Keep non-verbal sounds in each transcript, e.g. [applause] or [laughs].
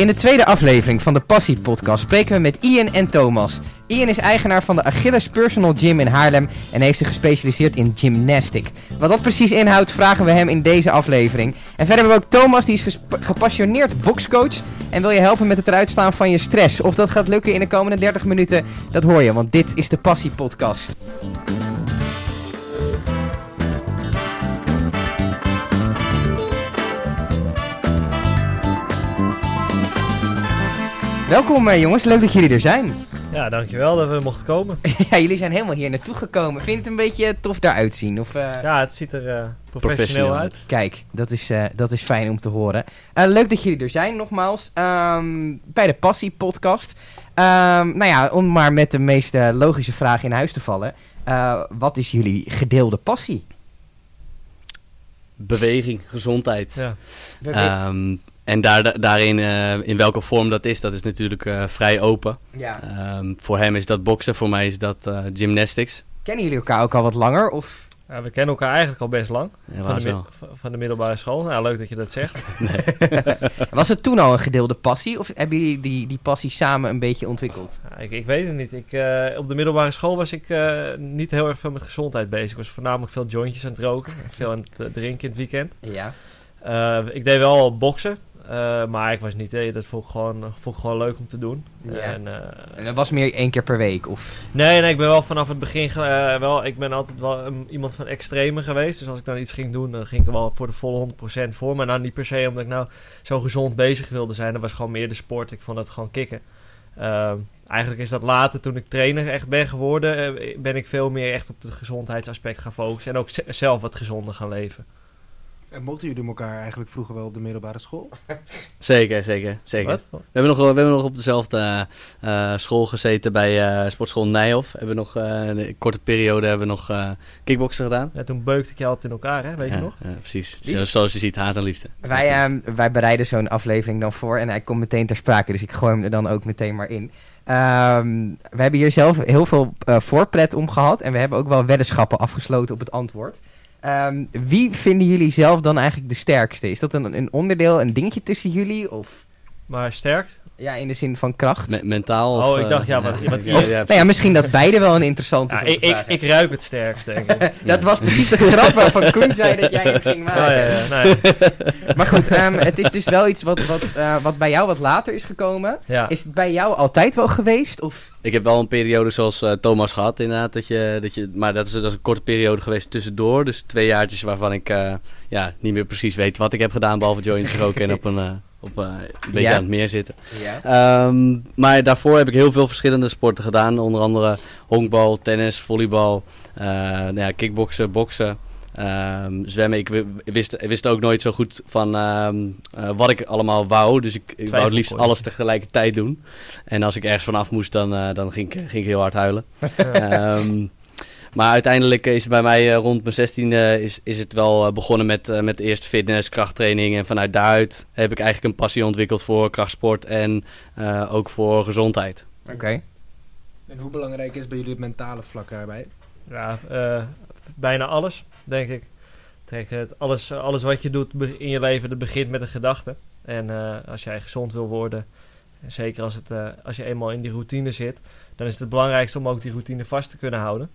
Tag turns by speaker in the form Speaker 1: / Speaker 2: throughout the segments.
Speaker 1: In de tweede aflevering van de Passie Podcast spreken we met Ian en Thomas. Ian is eigenaar van de Achilles Personal Gym in Haarlem en heeft zich gespecialiseerd in gymnastic. Wat dat precies inhoudt, vragen we hem in deze aflevering. En verder hebben we ook Thomas, die is gepassioneerd boxcoach en wil je helpen met het eruit slaan van je stress. Of dat gaat lukken in de komende 30 minuten, dat hoor je, want dit is de Passie Podcast. Welkom eh, jongens, leuk dat jullie er zijn. [laughs]
Speaker 2: Ja, dankjewel dat we mochten komen.
Speaker 1: ja, jullie zijn helemaal hier naartoe gekomen. Vind je het een beetje tof daaruit zien? Of, eh,
Speaker 2: Ja, het ziet er eh, professioneel,
Speaker 3: Professioneel
Speaker 2: uit.
Speaker 1: Kijk, dat is, eh, dat is fijn om te horen. Eh, leuk dat jullie er zijn, nogmaals. ehm, bij de Passie Podcast. Ehm, nou ja, om maar met de meest eh, logische vraag in huis te vallen. Eh, wat is jullie gedeelde passie?
Speaker 3: Beweging, gezondheid.
Speaker 2: Ja.
Speaker 3: Ehm, en daar, daarin, eh, in welke vorm dat is, dat is natuurlijk eh, vrij open.
Speaker 1: ja.
Speaker 3: Ehm, voor hem is dat boksen, voor mij is dat eh, gymnastics.
Speaker 1: Kennen jullie elkaar ook al wat langer? Of?
Speaker 2: Ja, we kennen elkaar eigenlijk al best lang. Van de, van de middelbare school. Nou, leuk dat je dat zegt. [laughs] [laughs]
Speaker 1: Was het toen al een gedeelde passie? Of hebben jullie die, die passie samen een beetje ontwikkeld?
Speaker 2: Ja, ik, ik weet het niet. Ik, eh, op de middelbare school was ik eh, niet heel erg veel met gezondheid bezig. Ik was voornamelijk veel jointjes aan het roken. en Veel aan het drinken in het weekend.
Speaker 1: Ja.
Speaker 2: Eh, ik deed wel boksen. Eh, maar ik was niet... eh, dat vond ik, gewoon, vond ik gewoon leuk om te doen.
Speaker 1: Ja.
Speaker 2: En, eh,
Speaker 1: En dat was meer één keer per week? Of?
Speaker 2: Nee, nee, ik ben wel vanaf het begin wel, ik ben altijd wel iemand van extreme geweest. Dus als ik dan iets ging doen, dan ging ik er wel voor de volle 100% voor. Maar nou niet per se omdat ik nou zo gezond bezig wilde zijn. Dat was gewoon meer de sport. Ik vond dat gewoon kicken. Ehm, eigenlijk is dat later, toen ik trainer echt ben geworden, ben ik veel meer echt op het gezondheidsaspect gaan focussen. En ook zelf wat gezonder gaan leven.
Speaker 4: En mochten jullie elkaar eigenlijk vroeger wel op de middelbare school? [laughs]
Speaker 3: Zeker, zeker, zeker.
Speaker 2: Wat?
Speaker 3: We hebben, nog, we hebben nog op dezelfde eh, school gezeten bij eh, sportschool Nijhoff. Hebben we nog eh, een korte periode hebben we nog eh kickboksen gedaan.
Speaker 2: Ja, toen beukte ik je altijd in elkaar, hè? weet je nog?
Speaker 3: ja, precies. Zo- zoals je ziet, haat en liefde.
Speaker 1: Wij, ehm, wij bereiden zo'n aflevering dan voor en hij komt meteen ter sprake, dus ik gooi hem er dan ook meteen maar in. Ehm, we hebben hier zelf heel veel eh, voorpret om gehad en we hebben ook wel weddenschappen afgesloten op het antwoord. Ehm, wie vinden jullie zelf dan eigenlijk de sterkste? Is dat een, een onderdeel, een dingetje tussen jullie? Of
Speaker 2: Maar sterk.
Speaker 1: Ja, in de zin van kracht?
Speaker 3: Me- mentaal of...
Speaker 2: Oh, ik
Speaker 3: eh,
Speaker 2: dacht, ja, wat- wat-
Speaker 3: ja,
Speaker 1: of,
Speaker 3: ja,
Speaker 1: nou ja, misschien dat beide wel een interessante
Speaker 2: Ja, ik, ik, ik ruik het sterkst, denk ik. [laughs]
Speaker 1: Dat was precies de grap waarvan Koen zei dat jij hem ging maken.
Speaker 2: Ja, ja, ja, nee. [laughs]
Speaker 1: Maar goed, ehm, het is dus wel iets wat, wat, eh, wat bij jou wat later is gekomen.
Speaker 2: ja.
Speaker 1: Is het bij jou altijd wel geweest? Of?
Speaker 3: Ik heb wel een periode zoals eh, Thomas gehad, inderdaad. Dat je, dat je, maar dat is, dat is een korte periode geweest tussendoor. Dus twee jaartjes waarvan ik eh, ja, niet meer precies weet wat ik heb gedaan. Behalve jointjes roken en op een, eh, op, eh, een beetje
Speaker 1: Ja.
Speaker 3: aan het meer zitten.
Speaker 1: Ja.
Speaker 3: Ehm, maar daarvoor heb ik heel veel verschillende sporten gedaan. Onder andere honkbal, tennis, volleybal, eh nou ja, kickboksen, boksen. ehm, zwemmen. Ik wi- wist, wist ook nooit zo goed van ehm, eh, wat ik allemaal wou. Dus ik, ik wou het liefst alles tegelijkertijd doen. En als ik ergens vanaf moest, dan, eh, dan ging, ik, ging ik heel hard huilen. [laughs] Maar uiteindelijk is het bij mij eh, rond mijn 16 is, is het wel eh, begonnen met, eh, met eerst fitness, krachttraining. En vanuit daaruit heb ik eigenlijk een passie ontwikkeld voor krachtsport en eh, ook voor gezondheid.
Speaker 1: Oké.
Speaker 4: En hoe belangrijk is bij jullie het mentale vlak daarbij?
Speaker 2: Ja, eh, bijna alles, denk ik. Kijk, het, alles, alles wat je doet in je leven, dat begint met een gedachte. En eh, als jij gezond wil worden, en zeker als, het, eh, als je eenmaal in die routine zit, dan is het het belangrijkste om ook die routine vast te kunnen houden.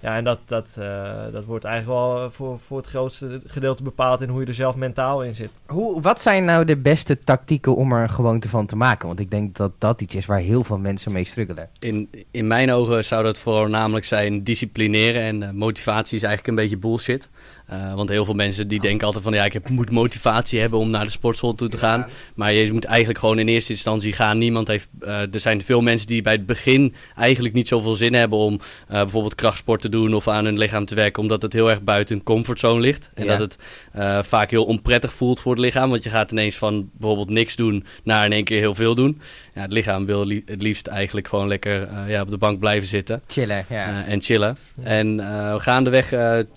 Speaker 2: Ja, en dat, dat, eh, dat wordt eigenlijk wel voor, voor het grootste gedeelte bepaald in hoe je er zelf mentaal in zit.
Speaker 1: Hoe, wat zijn nou de beste tactieken om er een gewoonte van te maken? Want ik denk dat dat iets is waar heel veel mensen mee struggelen.
Speaker 3: In, in mijn ogen zou dat voornamelijk zijn disciplineren. En eh, motivatie is eigenlijk een beetje bullshit. Eh, want heel veel mensen die denken altijd van ja, ik heb, moet motivatie hebben om naar de sportschool toe te gaan. Maar je moet eigenlijk gewoon in eerste instantie gaan. Niemand heeft. eh, er zijn veel mensen die bij het begin eigenlijk niet zoveel zin hebben om eh, bijvoorbeeld krachtsport te doen of aan hun lichaam te werken, omdat het heel erg buiten hun comfortzone ligt. En
Speaker 1: Ja.
Speaker 3: dat het vaak heel onprettig voelt voor het lichaam. Want je gaat ineens van bijvoorbeeld niks doen naar in één keer heel veel doen. Ja, het lichaam wil li- het liefst eigenlijk gewoon lekker ja, op de bank blijven zitten.
Speaker 1: Chillen, ja.
Speaker 3: en chillen.
Speaker 2: Ja.
Speaker 3: En gaandeweg,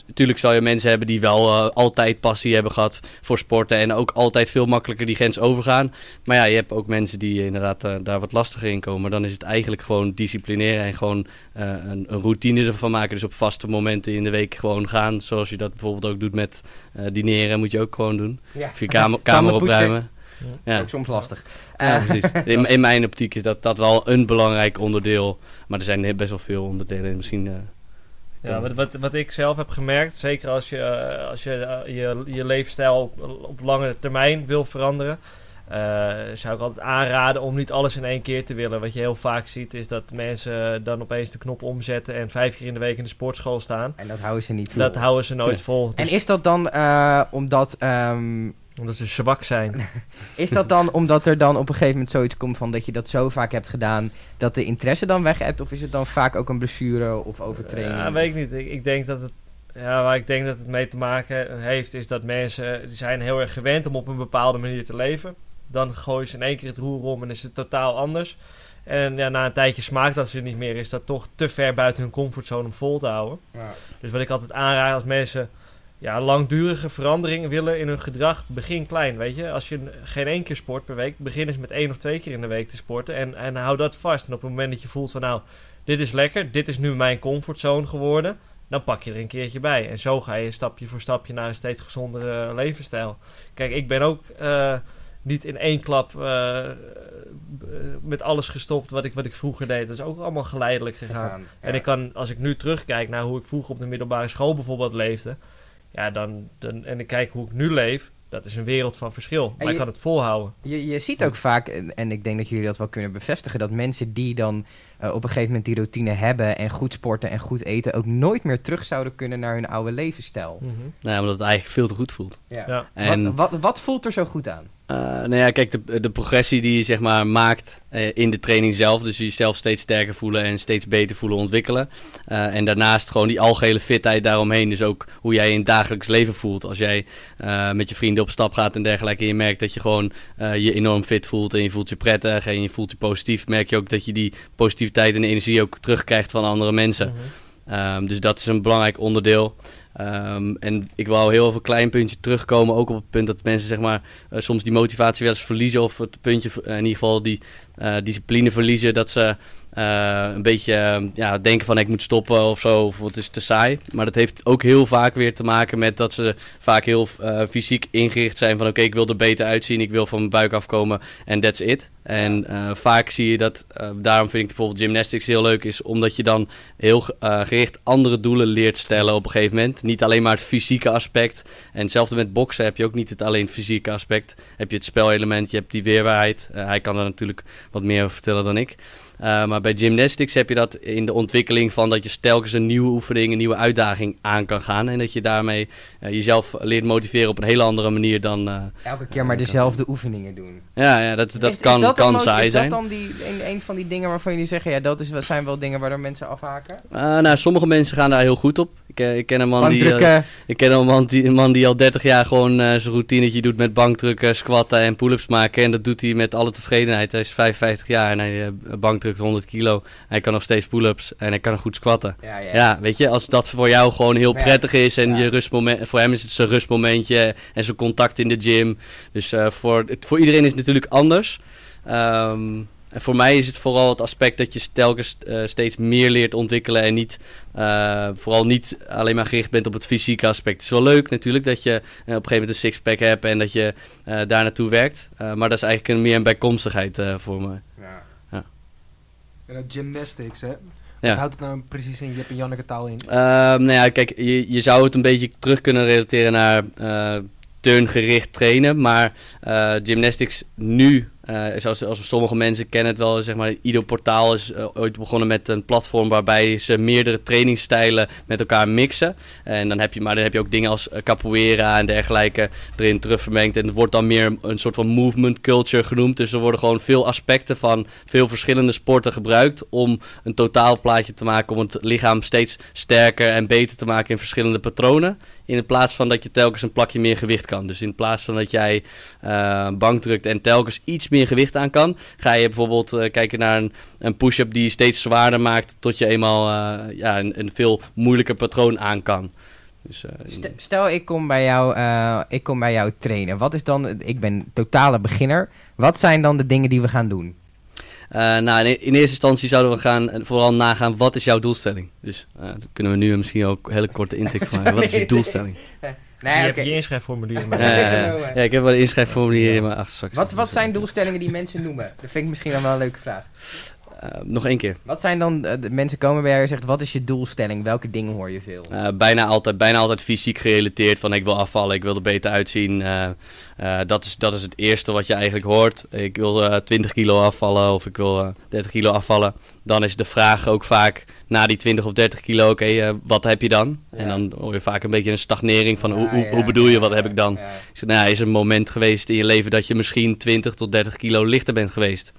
Speaker 3: natuurlijk zal je mensen hebben die wel eh, altijd passie hebben gehad voor sporten. En ook altijd veel makkelijker die grens overgaan. Maar ja, je hebt ook mensen die inderdaad eh, daar wat lastiger in komen. Maar dan is het eigenlijk gewoon disciplineren en gewoon eh, een, een routine ervan maken. Dus op vaste momenten in de week gewoon gaan. Zoals je dat bijvoorbeeld ook doet met eh, dineren, moet je ook gewoon doen.
Speaker 1: ja.
Speaker 3: Of je kamer, kamer opruimen. Ja.
Speaker 1: Ook soms lastig.
Speaker 3: Ja,
Speaker 1: Eh,
Speaker 3: precies. [laughs] In, in mijn optiek is dat, dat wel een belangrijk onderdeel. Maar er zijn best wel veel onderdelen. Misschien.
Speaker 2: Ja, wat, wat, wat ik zelf heb gemerkt, zeker als je eh, als je, eh, je, je levensstijl op, op lange termijn wil veranderen, eh, zou ik altijd aanraden om niet alles in één keer te willen. Wat je heel vaak ziet is dat mensen dan opeens de knop omzetten en vijf keer in de week in de sportschool staan.
Speaker 1: en dat houden ze niet vol.
Speaker 2: Dat houden ze nooit vol.
Speaker 1: en
Speaker 2: Dus-
Speaker 1: is dat dan omdat... ehm,
Speaker 2: omdat ze zwak zijn. [laughs]
Speaker 1: is dat dan omdat er dan op een gegeven moment zoiets komt van dat je dat zo vaak hebt gedaan dat de interesse dan weg hebt? Of is het dan vaak ook een blessure of overtraining?
Speaker 2: Ja, weet ik niet. Ik, ik denk dat het. Ja, waar ik denk dat het mee te maken heeft, is dat mensen die zijn heel erg gewend om op een bepaalde manier te leven. Dan gooien ze in één keer het roer om en is het totaal anders. En ja, na een tijdje smaakt dat ze niet meer. Is dat toch te ver buiten hun comfortzone om vol te houden.
Speaker 1: Ja.
Speaker 2: Dus wat ik altijd aanraad als mensen ja, langdurige veranderingen willen in hun gedrag, begin klein. Weet je, als je geen één keer sport per week, begin eens met één of twee keer in de week te sporten. En, en hou dat vast. En op het moment dat je voelt van nou, dit is lekker, dit is nu mijn comfortzone geworden, dan pak je er een keertje bij. En zo ga je stapje voor stapje naar een steeds gezondere levensstijl. Kijk, ik ben ook eh, niet in één klap eh, b- met alles gestopt wat ik, wat ik vroeger deed. Dat is ook allemaal geleidelijk gegaan.
Speaker 1: Gegaan, ja.
Speaker 2: En ik kan, als ik nu terugkijk naar hoe ik vroeger op de middelbare school bijvoorbeeld leefde, ja, dan, dan, en ik kijk hoe ik nu leef, dat is een wereld van verschil. Maar
Speaker 1: je-
Speaker 2: ik kan het volhouden.
Speaker 1: Je, je ziet ook vaak, en, en ik denk dat jullie dat wel kunnen bevestigen, dat mensen die dan eh, op een gegeven moment die routine hebben en goed sporten en goed eten, ook nooit meer terug zouden kunnen naar hun oude levensstijl.
Speaker 3: nou ja, omdat het eigenlijk veel te goed voelt.
Speaker 2: Ja.
Speaker 3: En
Speaker 1: Wat, wat, wat voelt er zo goed aan?
Speaker 3: Eh, nou ja, kijk, de, de progressie die je zeg maar maakt eh, in de training zelf. Dus jezelf steeds sterker voelen en steeds beter voelen ontwikkelen. Eh, en daarnaast gewoon die algehele fitheid daaromheen. Dus ook hoe jij in het dagelijks leven voelt. Als jij eh, met je vrienden op stap gaat en dergelijke. En je merkt dat je gewoon eh, je enorm fit voelt. En je voelt je prettig en je voelt je positief. Merk je ook dat je die positiviteit en energie ook terugkrijgt van andere mensen.
Speaker 2: Mhm.
Speaker 3: Ehm, dus dat is een belangrijk onderdeel. Ehm, en ik wou heel even een klein puntje terugkomen. Ook op het punt dat mensen zeg maar, eh, soms die motivatie wel eens verliezen. Of het puntje, eh, in ieder geval die eh, discipline verliezen. Dat ze eh, een beetje eh, ja, denken van ik moet stoppen of zo. Of het is te saai. Maar dat heeft ook heel vaak weer te maken met dat ze vaak heel eh, fysiek ingericht zijn. Van oké, ik wil er beter uitzien. Ik wil van mijn buik afkomen. En that's it. En eh, vaak zie je dat, daarom vind ik bijvoorbeeld gymnastics heel leuk, is omdat je dan heel gericht andere doelen leert stellen op een gegeven moment. Niet alleen maar het fysieke aspect. En hetzelfde met boksen heb je ook niet het alleen fysieke aspect. Heb je het spelelement, je hebt die weerbaarheid. Hij kan er natuurlijk wat meer over vertellen dan ik. Maar bij gymnastics heb je dat in de ontwikkeling van dat je telkens een nieuwe oefening, een nieuwe uitdaging aan kan gaan. En dat je daarmee uh, jezelf leert motiveren op een hele andere manier dan... Uh,
Speaker 1: Elke keer maar dezelfde oefeningen doen.
Speaker 3: Ja, ja dat, dat
Speaker 1: is,
Speaker 3: kan,
Speaker 1: is dat
Speaker 3: kan saai zijn.
Speaker 1: Is dat dan die, een, een van die dingen waarvan jullie zeggen, ja, dat is, zijn wel dingen waardoor mensen afhaken?
Speaker 3: Uh, nou, sommige mensen gaan daar heel goed op. Ik, ik ken een man die, ik ken een man die, een man die al 30 jaar gewoon zijn routinetje doet met bankdrukken, squatten en pull-ups maken. En dat doet hij met alle tevredenheid. Hij is 55 jaar en hij bankdrukt 100 kilo. Hij kan nog steeds pull-ups en hij kan goed squatten.
Speaker 1: Ja, ja.
Speaker 3: ja, weet je, als dat voor jou gewoon heel prettig is en je rustmoment, voor hem is het zijn rustmomentje en zijn contact in de gym. Dus uh, voor, het, voor iedereen is het natuurlijk anders. Um, en voor mij is het vooral het aspect dat je telkens uh, steeds meer leert ontwikkelen en niet, uh, vooral niet alleen maar gericht bent op het fysieke aspect. Het is wel leuk natuurlijk dat je uh, op een gegeven moment een sixpack hebt en dat je daar naartoe werkt. maar dat is eigenlijk een, meer een bijkomstigheid voor me.
Speaker 4: En dat gymnastics, hè?
Speaker 3: Ja.
Speaker 4: Wat houdt het nou precies in Jip en Janneke taal in?
Speaker 3: nou ja, kijk, je, je zou het een beetje terug kunnen relateren naar turngericht trainen. Maar uh, gymnastics nu, uh, zoals, zoals sommige mensen kennen het wel, zeg maar, Ido Portaal is uh, ooit begonnen met een platform waarbij ze meerdere trainingstijlen met elkaar mixen. En dan heb je, maar dan heb je ook dingen als capoeira en dergelijke erin terug vermengd. En het wordt dan meer een soort van movement culture genoemd. Dus er worden gewoon veel aspecten van veel verschillende sporten gebruikt om een totaalplaatje te maken, om het lichaam steeds sterker en beter te maken in verschillende patronen. In plaats van dat je telkens een plakje meer gewicht kan. Dus in plaats van dat jij uh, bank drukt en telkens iets meer gewicht aan kan, ga je bijvoorbeeld uh, kijken naar een, een push-up die je steeds zwaarder maakt, tot je eenmaal uh, ja, een, een, veel moeilijker patroon aan kan. Dus,
Speaker 1: Stel, ik kom, bij jou, ik kom bij jou trainen. Wat is dan, ik ben totale beginner. Wat zijn dan de dingen die we gaan doen?
Speaker 3: Uh, nou, in, in, eerste instantie zouden we gaan, vooral nagaan, wat is jouw doelstelling? Dus uh, daar kunnen we nu misschien ook een hele korte intake van maken. [laughs] Wat is je doelstelling? [laughs]
Speaker 1: Nee,
Speaker 2: je hebt je inschrijfformulier.
Speaker 3: Ja,
Speaker 2: maar-
Speaker 3: ja, ja. Ja, ik heb wel een inschrijfformulier in mijn achterzak.
Speaker 1: Wat, wat zijn doelstellingen die mensen noemen? Dat vind ik misschien dan wel een leuke vraag.
Speaker 3: Eh, nog één keer.
Speaker 1: Wat zijn dan, eh, de mensen komen bij jou en zeggen, wat is je doelstelling? Welke dingen hoor je veel?
Speaker 3: Eh, bijna, altijd, bijna altijd fysiek gerelateerd. Van ik wil afvallen, ik wil er beter uitzien. Dat, is, dat is het eerste wat je eigenlijk hoort. Ik wil eh 20 kilo afvallen of ik wil eh 30 kilo afvallen. Dan is de vraag ook vaak na die 20 of 30 kilo, oké, wat heb je dan? En dan hoor je vaak een beetje een stagnering van hoe,
Speaker 1: Ja,
Speaker 3: hoe,
Speaker 1: ja,
Speaker 3: hoe bedoel je, wat heb ik dan? Ik zeg, nou is er een moment geweest in je leven dat je misschien 20 tot 30 kilo lichter bent geweest?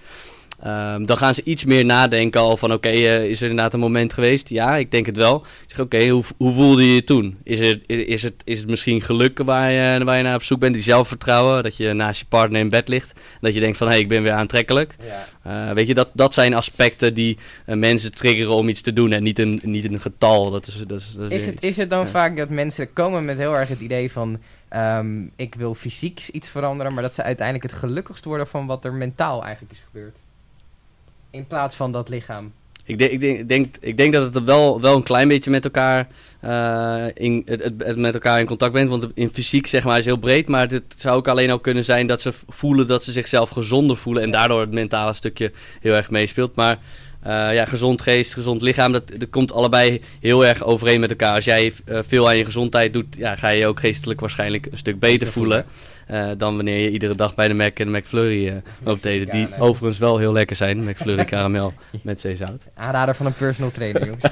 Speaker 3: Ehm, dan gaan ze iets meer nadenken al van oké, eh, is er inderdaad een moment geweest? Ja, ik denk het wel. Ik zeg oké, hoe, hoe voelde je je toen? Is het, is, het, is het misschien geluk waar je, waar je naar op zoek bent? Die zelfvertrouwen, dat je naast je partner in bed ligt. Dat je denkt van hé, hey, ik ben weer aantrekkelijk.
Speaker 1: Ja.
Speaker 3: Eh, weet je, dat, dat zijn aspecten die eh, mensen triggeren om iets te doen en niet een, niet een getal. Dat is, dat is, dat
Speaker 1: Is het,
Speaker 3: iets.
Speaker 1: is het dan
Speaker 3: Ja.
Speaker 1: vaak dat mensen komen met heel erg het idee van... ehm, ik wil fysiek iets veranderen, maar dat ze uiteindelijk het gelukkigst worden van wat er mentaal eigenlijk is gebeurd? In plaats van dat lichaam.
Speaker 3: Ik denk, ik, denk, ik, denk, ik denk dat het wel, wel een klein beetje met elkaar, eh, in, het, het, met elkaar in contact bent. Want in fysiek zeg maar is heel breed. Maar het zou ook alleen al kunnen zijn dat ze voelen dat ze zichzelf gezonder voelen. En daardoor het mentale stukje heel erg meespeelt. Maar eh, ja, gezond geest, gezond lichaam, dat, dat komt allebei heel erg overeen met elkaar. Als jij eh, veel aan je gezondheid doet, ja, ga je je ook geestelijk waarschijnlijk een stuk beter voelen. Eh, dan wanneer je iedere dag bij de Mac en de McFlurry eh loopt eten. Die
Speaker 1: Ja, nee.
Speaker 3: overigens wel heel lekker zijn. McFlurry karamel [laughs] met zeezout.
Speaker 1: Aanrader van een personal trainer, [laughs] jongens.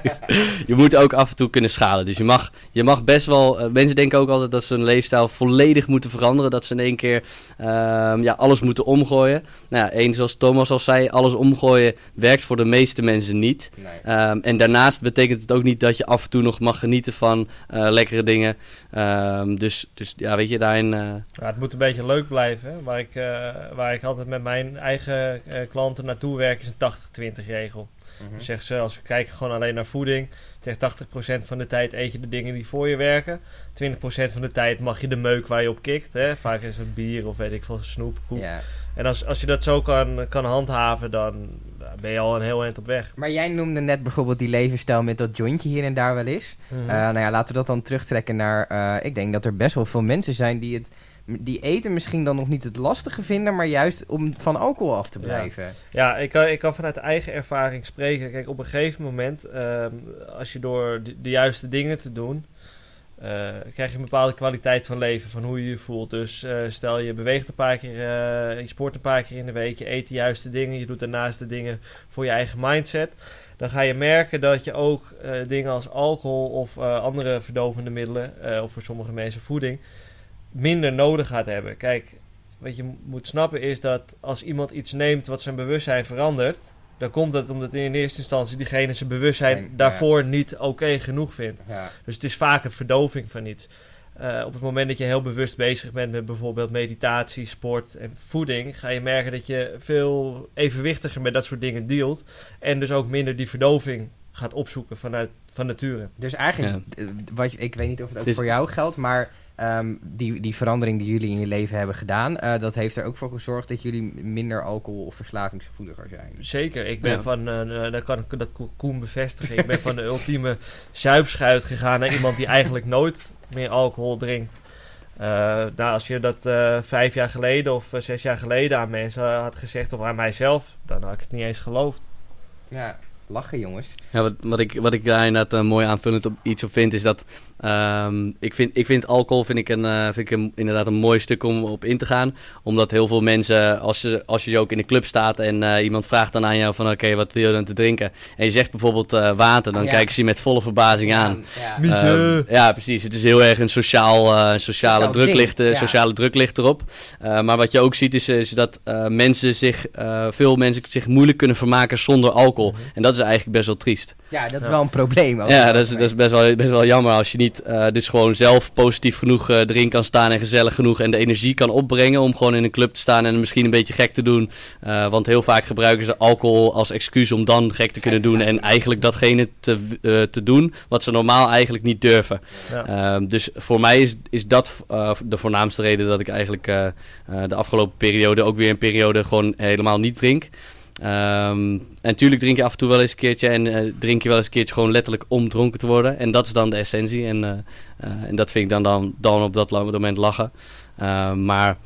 Speaker 1: [laughs]
Speaker 3: je moet ook af en toe kunnen schalen. Dus je mag, je mag best wel. eh, mensen denken ook altijd dat ze hun leefstijl volledig moeten veranderen. Dat ze in één keer ehm, ja, alles moeten omgooien. Nou ja, één, zoals Thomas al zei, alles omgooien werkt voor de meeste mensen niet.
Speaker 1: nee.
Speaker 3: Ehm, en daarnaast betekent het ook niet dat je af en toe nog mag genieten van eh, lekkere dingen. Ehm, dus, dus ja, weet je, daarin. Eh,
Speaker 2: het moet een beetje leuk blijven. Waar, ik, eh, waar ik altijd met mijn eigen eh, klanten naartoe werk is een 80-20 regel. Dus zeg ze, als we kijken gewoon alleen naar voeding. Zeg 80% van de tijd eet je de dingen die voor je werken. 20% van de tijd mag je de meuk waar je op kikt. Hè. Vaak is het bier of weet ik veel, snoep, koek.
Speaker 1: Ja.
Speaker 2: En als, als je dat zo kan, kan handhaven, dan ben je al een heel eind op weg.
Speaker 1: Maar jij noemde net bijvoorbeeld die levensstijl met dat jointje hier en daar wel eens.
Speaker 2: Mhm.
Speaker 1: Eh, nou ja, laten we dat dan terugtrekken naar... eh, ik denk dat er best wel veel mensen zijn die het... Die eten misschien dan nog niet het lastige vinden, maar juist om van alcohol af te blijven.
Speaker 2: Ja, ik kan, ik kan vanuit eigen ervaring spreken. Kijk, op een gegeven moment, ehm, als je door de, de juiste dingen te doen, eh, krijg je een bepaalde kwaliteit van leven, van hoe je je voelt. Dus eh, stel je beweegt een paar keer, eh, je sport een paar keer in de week, je eet de juiste dingen, je doet daarnaast de dingen voor je eigen mindset. Dan ga je merken dat je ook eh, dingen als alcohol of eh, andere verdovende middelen, eh, of voor sommige mensen voeding, minder nodig gaat hebben. Kijk, wat je moet snappen is dat als iemand iets neemt wat zijn bewustzijn verandert, dan komt dat omdat in eerste instantie diegene zijn bewustzijn
Speaker 1: Zijn- ja.
Speaker 2: daarvoor niet oké genoeg vindt.
Speaker 1: Ja.
Speaker 2: Dus het is vaak een verdoving van iets. Eh, op het moment dat je heel bewust bezig bent met bijvoorbeeld meditatie, sport en voeding, ga je merken dat je veel evenwichtiger met dat soort dingen dealt. En dus ook minder die verdoving gaat opzoeken vanuit van nature.
Speaker 1: Dus eigenlijk, eh, wat, ik weet niet of het ook
Speaker 3: Dus-
Speaker 1: voor jou geldt, maar ehm, die, die verandering die jullie in je leven hebben gedaan, eh, dat heeft er ook voor gezorgd dat jullie minder alcohol- of verslavingsgevoeliger zijn.
Speaker 2: Zeker, ik ben
Speaker 3: Ja.
Speaker 2: van, dat kan ik dat Ko- Koen bevestigen. Ik ben van de ultieme zuipschuit gegaan naar iemand die eigenlijk nooit meer alcohol drinkt. Eh, nou, als je dat eh, vijf jaar geleden of zes jaar geleden aan mensen had gezegd, of aan mijzelf, dan had ik het niet eens geloofd.
Speaker 1: Ja, lachen jongens.
Speaker 3: Ja, wat, wat, ik, wat ik daar inderdaad een mooi aanvullend op iets op vind, is dat ehm, ik, vind, ik vind alcohol vind ik een, eh, vind ik een, inderdaad een mooi stuk om op in te gaan. Omdat heel veel mensen, als je, als je ook in de club staat en eh, iemand vraagt dan aan jou van oké, wat wil je dan te drinken? En je zegt bijvoorbeeld eh, water, dan
Speaker 1: Ja.
Speaker 3: kijken ze je met volle verbazing aan.
Speaker 1: Ja,
Speaker 2: Mietje.
Speaker 3: Ehm, ja, precies. Het is heel erg een sociaal, eh, sociale,
Speaker 1: Sociaal
Speaker 3: druk ligt, eh,
Speaker 1: ja.
Speaker 3: sociale druk ligt erop. Eh, maar wat je ook ziet is, is dat eh, mensen zich, eh, veel mensen zich moeilijk kunnen vermaken zonder alcohol.
Speaker 2: Mhm.
Speaker 3: En dat is eigenlijk best wel triest.
Speaker 1: ja, dat is
Speaker 2: Ja.
Speaker 1: wel een probleem. ook.
Speaker 3: Ja, dat is, dat is best, wel, best wel jammer als je niet eh, dus gewoon zelf positief genoeg eh, erin kan staan en gezellig genoeg en de energie kan opbrengen om gewoon in een club te staan en misschien een beetje gek te doen. Eh, want heel vaak gebruiken ze alcohol als excuus om dan gek te kunnen doen en eigenlijk datgene te, eh, te doen wat ze normaal eigenlijk niet durven.
Speaker 2: Ja.
Speaker 3: Ehm, dus voor mij is, is dat de voornaamste reden dat ik eigenlijk eh, eh, de afgelopen periode ook weer een periode gewoon helemaal niet drink. Ehm, en natuurlijk drink je af en toe wel eens een keertje en eh, drink je wel eens een keertje gewoon letterlijk om dronken te worden. En dat is dan de essentie en, eh, eh, en dat vind ik dan, dan, dan op dat moment lachen. Ehm, maar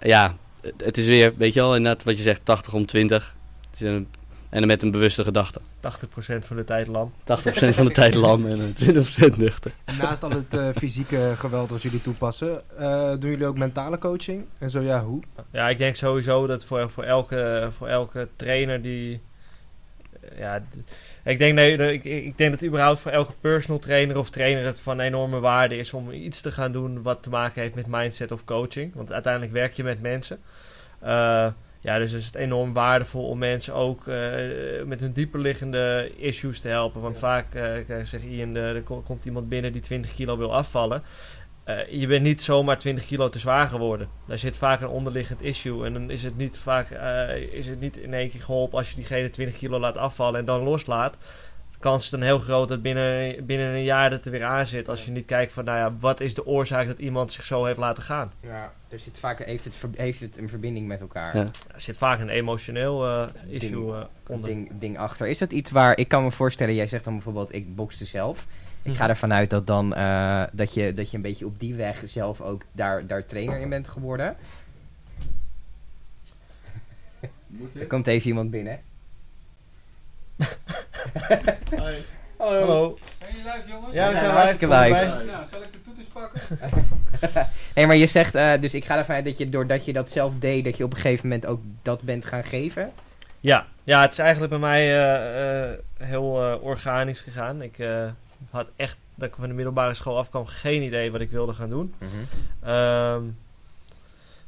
Speaker 3: ja, het is weer, weet je wel, inderdaad wat je zegt, 80 om 20. Het is een, en met een bewuste gedachte.
Speaker 2: 80% van de tijd lam.
Speaker 3: 80% van de tijd lam en eh, 20% nuchter.
Speaker 4: Naast al het eh, fysieke geweld wat jullie toepassen, eh, doen jullie ook mentale coaching? En zo ja, hoe?
Speaker 2: Ja, ik denk sowieso dat voor, voor, elke, voor elke trainer die. Ja, d- ik denk, nee, ik, ik denk dat überhaupt voor elke personal trainer of trainer het van enorme waarde is om iets te gaan doen wat te maken heeft met mindset of coaching. Want uiteindelijk werk je met mensen. Eh, ja, dus is het enorm waardevol om mensen ook eh, met hun dieperliggende issues te helpen. Want vaak ik zeg Ian, er ko- komt iemand binnen die 20 kilo wil afvallen. Eh, je bent niet zomaar 20 kilo te zwaar geworden. Daar zit vaak een onderliggend issue. En dan is het niet vaak is het niet in één keer geholpen als je diegene 20 kilo laat afvallen en dan loslaat. De kans is dan heel groot dat binnen, binnen een jaar dat er weer aan zit. Als je niet kijkt van, nou ja, wat is de oorzaak dat iemand zich zo heeft laten gaan.
Speaker 1: Ja, er zit vaak, heeft, het, heeft het een verbinding met elkaar.
Speaker 3: Ja.
Speaker 2: Er zit vaak een emotioneel eh, issue eh, onder.
Speaker 1: Ding, ding achter. Is dat iets waar, ik kan me voorstellen, jij zegt dan bijvoorbeeld, ik bokste zelf. Ik ga
Speaker 2: Mhm.
Speaker 1: ervan uit dat dan, eh, dat, je, dat je een beetje op die weg zelf ook daar, daar trainer in bent geworden. Er komt even iemand binnen.
Speaker 2: Hallo.
Speaker 5: Zijn jullie live, jongens?
Speaker 2: Ja, we
Speaker 1: zijn hartstikke
Speaker 2: live.
Speaker 5: Nou, zal ik de toeters pakken? [laughs]
Speaker 1: Nee, maar je zegt, eh, dus ik ga ervan uit dat je doordat je dat zelf deed, dat je op een gegeven moment ook dat bent gaan geven.
Speaker 2: Ja, ja, het is eigenlijk bij mij eh, eh, heel eh, organisch gegaan. Ik eh, had echt, dat ik van de middelbare school afkwam, geen idee wat ik wilde gaan doen. Ehm,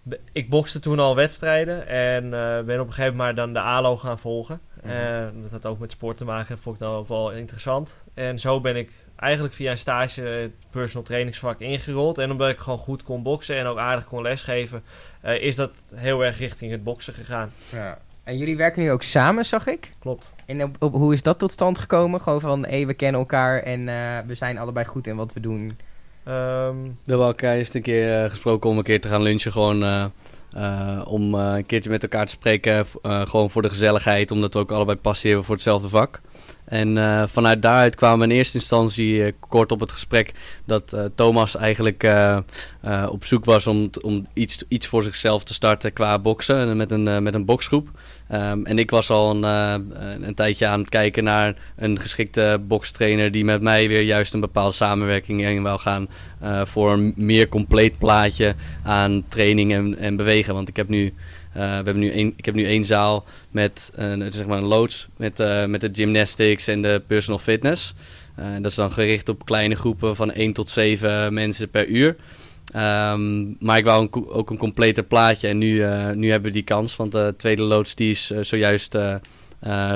Speaker 2: be- ik bokste toen al wedstrijden en eh, ben op een gegeven moment dan de ALO gaan volgen.
Speaker 1: Mhm.
Speaker 2: Eh, dat had ook met sport te maken, dat vond ik dan ook wel interessant. En zo ben ik eigenlijk via een stage het personal trainingsvak ingerold. En omdat ik gewoon goed kon boksen en ook aardig kon lesgeven, eh, is dat heel erg richting het boksen gegaan.
Speaker 1: Ja. En jullie werken nu ook samen, zag ik.
Speaker 2: Klopt.
Speaker 1: En op, op- hoe is dat tot stand gekomen? Gewoon van, hé, we kennen elkaar en eh, we zijn allebei goed in wat we doen.
Speaker 2: Ehm,
Speaker 3: We hebben elkaar eerst een keer eh, gesproken om een keer te gaan lunchen. Gewoon eh, om eh, een keertje met elkaar te spreken. eh, gewoon voor de gezelligheid, omdat we ook allebei passie hebben voor hetzelfde vak. En vanuit daaruit kwamen we in eerste instantie kort op het gesprek dat Thomas eigenlijk op zoek was om, om iets, iets voor zichzelf te starten qua boksen en met een, met een boksgroep. Ehm, en ik was al een, eh, een, tijdje aan het kijken naar een geschikte bokstrainer die met mij weer juist een bepaalde samenwerking in wou gaan eh, voor een meer compleet plaatje aan training en, en bewegen. Want ik heb nu, eh, we hebben nu één, ik heb nu één zaal met een, zeg maar een loods met, met de gymnastics en de personal fitness. Dat is dan gericht op kleine groepen van 1 tot 7 mensen per uur. Ehm, maar ik wou een, ook een completer plaatje en nu, eh, nu hebben we die kans. Want de tweede loods die is eh, zojuist eh,